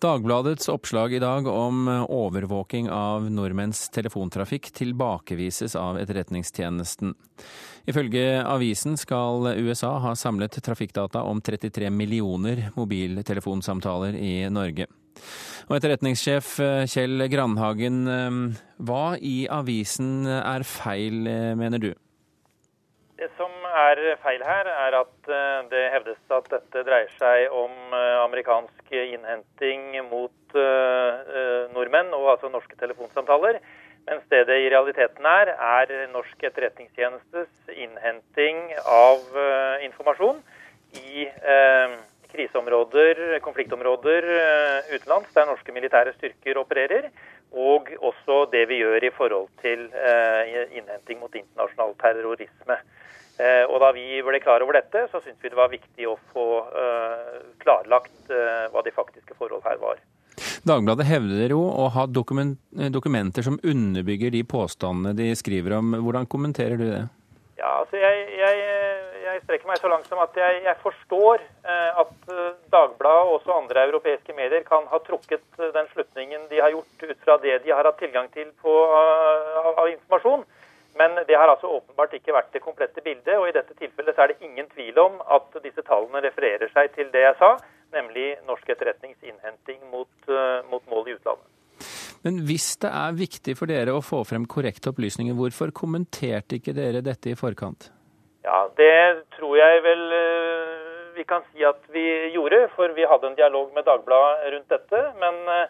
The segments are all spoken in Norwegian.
Dagbladets oppslag i dag om overvåking av nordmenns telefontrafikk tilbakevises av Etterretningstjenesten. Ifølge avisen skal USA ha samlet trafikkdata om 33 millioner mobiltelefonsamtaler i Norge. Og etterretningssjef Kjell Grandhagen, hva i avisen er feil, mener du? Er feil her, er at eh, det hevdes at dette dreier seg om eh, amerikansk innhenting mot uh, nordmenn, og altså norske telefonsamtaler. Mens det det i realiteten er, er norsk etterretningstjenestes innhenting av informasjon i kriseområder, konfliktområder utenlands, der norske militære styrker opererer. Og også det vi gjør i forhold til innhenting mot internasjonal terrorisme. Eh, og da vi ble klar over dette, så syntes vi det var viktig å få uh, klarlagt uh, hva de faktiske forhold her var. Dagbladet hevder jo å ha dokument, dokumenter som underbygger de påstandene de skriver om. Hvordan kommenterer du det? Ja, altså jeg, jeg, jeg strekker meg så langt som at jeg, jeg forstår at Dagbladet og også andre europeiske medier kan ha trukket den slutningen de har gjort ut fra det de har hatt tilgang til på, av, av informasjon. Men det har altså åpenbart ikke vært det komplette bildet. Og i dette tilfellet så er det ingen tvil om at disse tallene refererer seg til det jeg sa, nemlig norsk etterretnings innhenting mot, uh, mot mål i utlandet. Men hvis det er viktig for dere å få frem korrekte opplysninger, hvorfor kommenterte ikke dere dette i forkant? Ja, det tror jeg vel uh, vi kan si at vi gjorde, for vi hadde en dialog med Dagbladet rundt dette. men Eh,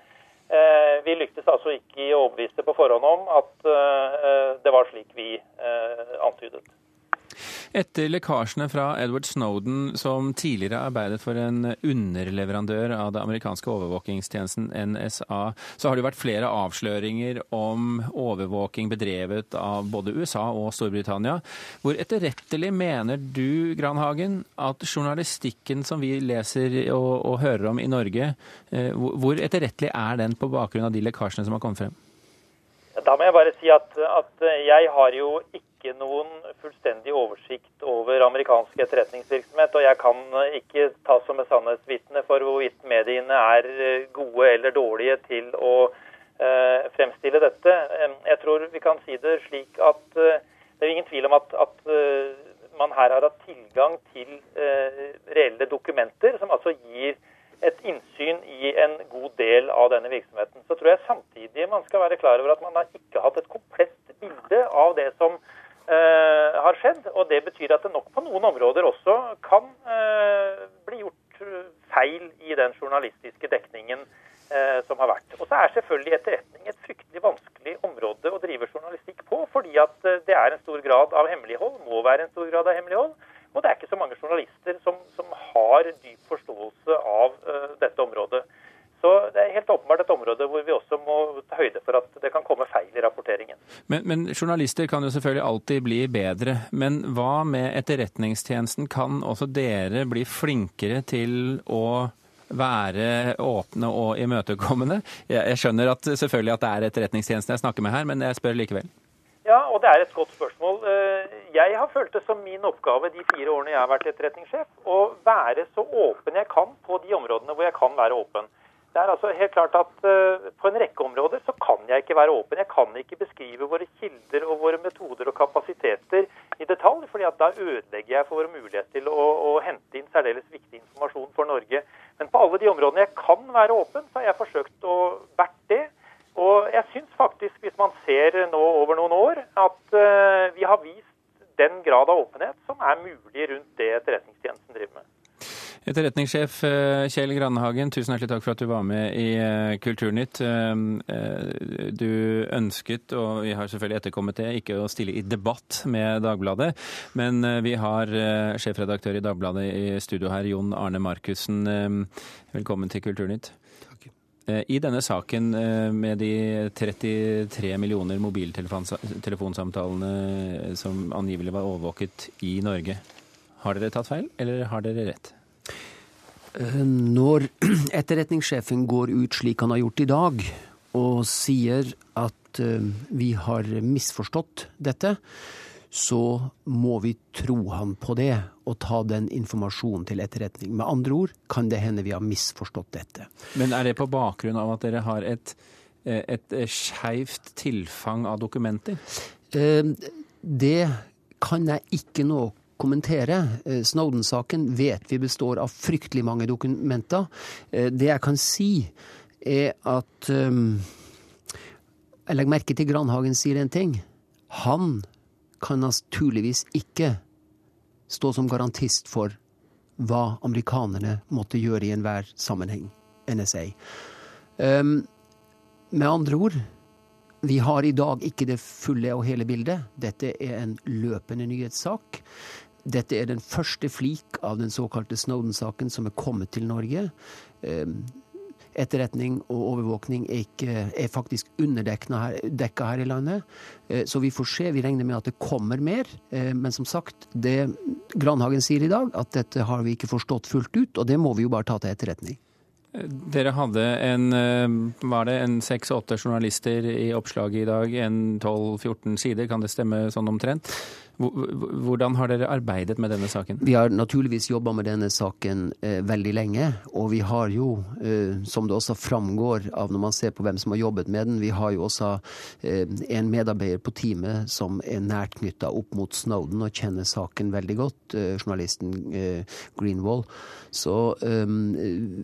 vi lyktes altså ikke i å overbevise på forhånd om at eh, det var slik vi eh, antydet. Etter lekkasjene fra Edward Snowden, som tidligere arbeidet for en underleverandør av det amerikanske overvåkingstjenesten NSA, så har det vært flere avsløringer om overvåking bedrevet av både USA og Storbritannia. Hvor etterrettelig mener du, Granhagen, at journalistikken som vi leser og, og hører om i Norge, eh, hvor etterrettelig er den på bakgrunn av de lekkasjene som har kommet frem? Da må jeg bare si at, at jeg har jo ikke ikke noen fullstendig oversikt over amerikansk etterretningsvirksomhet. Og jeg kan ikke ta som et sannhetsvitne for hvorvidt mediene er eh, gode eller dårlige til å eh, fremstille dette. Jeg tror vi kan si det slik at eh, det er ingen tvil om at, at uh, man her har hatt tilgang til reelle dokumenter, som altså gir et innsyn i en god del av denne virksomheten. Så tror jeg samtidig man skal være klar over at man har ikke hatt et komplett bilde av det som Eh, har skjedd. Og det betyr at det nok på noen områder også kan eh, bli gjort eh, feil i den journalistiske dekningen som har vært. Og så er selvfølgelig etterretning et fryktelig vanskelig område å drive journalistikk på, fordi at det er en stor grad av hemmelighold, må være en stor grad av hemmelighold. Og det er ikke så mange journalister som, som har dyp forståelse av uh, dette området. Så det er helt åpenbart et område hvor vi også må ta høyde for at det kan komme feil i rapporteringen. Men, men journalister kan jo selvfølgelig alltid bli bedre. Men hva med Etterretningstjenesten? Kan også dere bli flinkere til å være åpne og imøtekommende? Jeg skjønner at selvfølgelig at det er Etterretningstjenesten jeg snakker med her, men jeg spør likevel. Ja, og det er et godt spørsmål. Eh, jeg har følt det som min oppgave de fire årene jeg har vært etterretningssjef, å være så åpen jeg kan på de områdene hvor jeg kan være åpen. Det er altså helt klart at uh, På en rekke områder så kan jeg ikke være åpen. Jeg kan ikke beskrive våre kilder og våre metoder og kapasiteter i detalj, fordi at da ødelegger jeg for vår mulighet til å, å, hente inn særdeles viktig informasjon for Norge. Men på alle de områdene jeg kan være åpen, så har jeg forsøkt å vært det. Og jeg syns faktisk, hvis man ser nå over noen år, at uh, vi har vist den grad av åpenhet som er mulig rundt det Etterretningstjenesten driver med. Etterretningssjef eh, Kjell Grandhagen, tusen hjertelig takk for at du var med i eh, Kulturnytt. Eh, du ønsket, og vi har selvfølgelig etterkommet det, ikke å stille i debatt med Dagbladet, men vi har sjefredaktør i Dagbladet i studio her, Jon Arne Markussen. Velkommen til Kulturnytt. I denne saken med de 33 millioner mobiltelefonsamtalene som angivelig var overvåket i Norge, har dere tatt feil, eller har dere rett? Eh, når etterretningssjefen går ut slik han har gjort i dag, og sier at eh, vi har misforstått dette, så må vi tro han på det og ta den informasjonen til etterretning. Med andre ord kan det hende vi har misforstått dette. Men er det på bakgrunn av at dere har et, eh, et skeivt tilfang av dokumenter? Det kan jeg ikke nå kommentere. Eh, Snowden-saken vet vi består av fryktelig mange dokumenter. Det jeg kan si, er at Jeg legger merke til Granhagen sier en ting. Han kan naturligvis ikke stå som garantist for hva amerikanerne måtte gjøre i enhver sammenheng. NSA. Um, med andre ord, vi har i dag ikke det fulle og hele bildet. Dette er en løpende nyhetssak. Dette er den første flik av den såkalte Snowden-saken som er kommet til Norge. Um, etterretning og overvåkning er, ikke, er faktisk underdekka her, her, i landet. Eh, så vi får se. Vi regner med at det kommer mer. Eh, men som sagt, det Granhagen sier i dag, at dette har vi ikke forstått fullt ut, og det må vi jo bare ta til etterretning. Dere hadde en, eh, var det en seks-åtte journalister i oppslaget i dag, en 12-14 sider, kan det stemme sånn omtrent? Hvordan har dere arbeidet med denne saken? Vi har naturligvis jobba med denne saken eh, veldig lenge. Og vi har jo, eh, som det også framgår av når man ser på hvem som har jobbet med den, vi har jo også eh, en medarbeider på teamet som er nært knytta opp mot Snowden og kjenner saken veldig godt, eh, journalisten eh, Greenwall. Så, eh,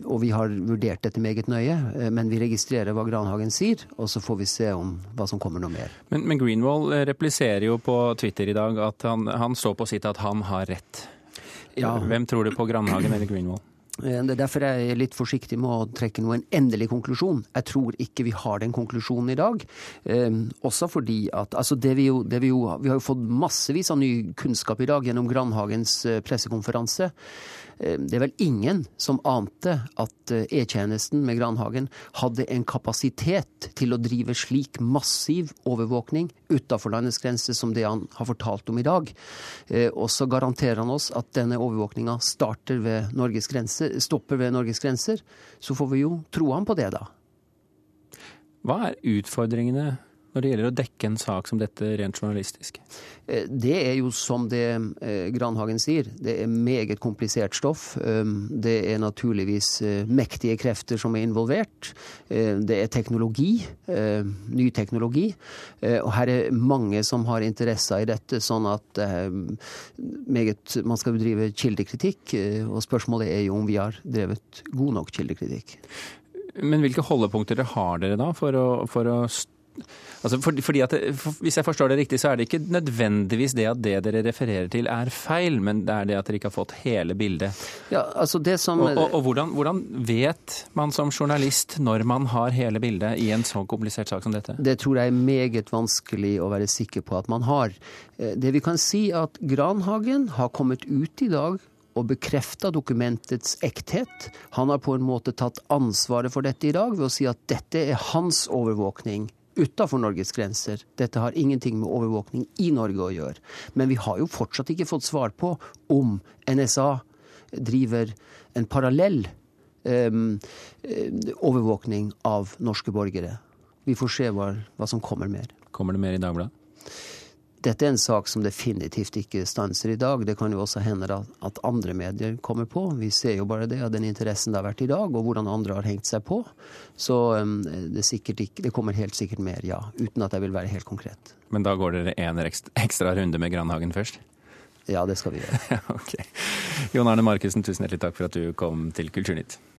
og vi har vurdert dette meget nøye, men vi registrerer hva Granhagen sier, og så får vi se om hva som kommer noe mer. Men, men Greenwall repliserer jo på Twitter i dag at han, han står på sitt at han har rett. Ja. Hvem tror du på Grandhagen eller Greenwald? Eh, det er derfor jeg er litt forsiktig med å trekke noen endelig konklusjon. Jeg tror ikke vi har den konklusjonen i dag. Eh, også fordi at altså det vi, jo, det vi, jo, vi har jo fått massevis av ny kunnskap i dag gjennom Grandhagens eh, pressekonferanse. Eh, det er vel ingen som ante at eh, E-tjenesten med Granhagen hadde en kapasitet til å drive slik massiv overvåkning utafor landets grenser som det han har fortalt om i dag. Eh, og så garanterer han oss at denne overvåkninga stopper ved Norges grenser. Så får vi jo tro han på det, da. Hva er utfordringene når det gjelder å dekke en sak som dette rent journalistisk? Eh, det er jo som det eh, Granhagen sier, det er meget komplisert stoff. Um, det er naturligvis eh, mektige krefter som er involvert. Det er teknologi, ny teknologi. Og her er mange som har interesser i dette, sånn at meget, man skal bedrive kildekritikk. Og spørsmålet er jo om vi har drevet god nok kildekritikk. Men hvilke holdepunkter har dere da for å, for å Altså for, fordi at, for, Hvis jeg forstår det riktig, så er det ikke nødvendigvis det at det dere refererer til er feil, men det er det at dere ikke har fått hele bildet. Ja, altså det som... Og, og, og hvordan, hvordan, vet man som journalist når man har hele bildet i en så komplisert sak som dette? Det tror jeg er meget vanskelig å være sikker på at man har. Eh, det vi kan si at Granhagen har kommet ut i dag og bekrefta dokumentets ekthet. Han har på en måte tatt ansvaret for dette i dag ved å si at dette er hans overvåkning utafor Norges grenser. Dette har ingenting med overvåkning i Norge å gjøre. Men vi har jo fortsatt ikke fått svar på om NSA driver en parallell um, overvåkning av norske borgere. Vi får se hva, hva som kommer mer. Kommer det mer i Dagbladet? Dette er en sak som definitivt ikke stanser i dag. Det kan jo også hende at andre medier kommer på. Vi ser jo bare det av den interessen det har vært i dag, og hvordan andre har hengt seg på. Så um, det, ikke, det, kommer helt sikkert mer, ja. Uten at jeg vil være helt konkret. Men da går dere en ekstra runde med Grandhagen først? Ja, det skal vi gjøre. ok. Jon Arne Markussen, tusen hjertelig takk for at du kom til Kulturnytt.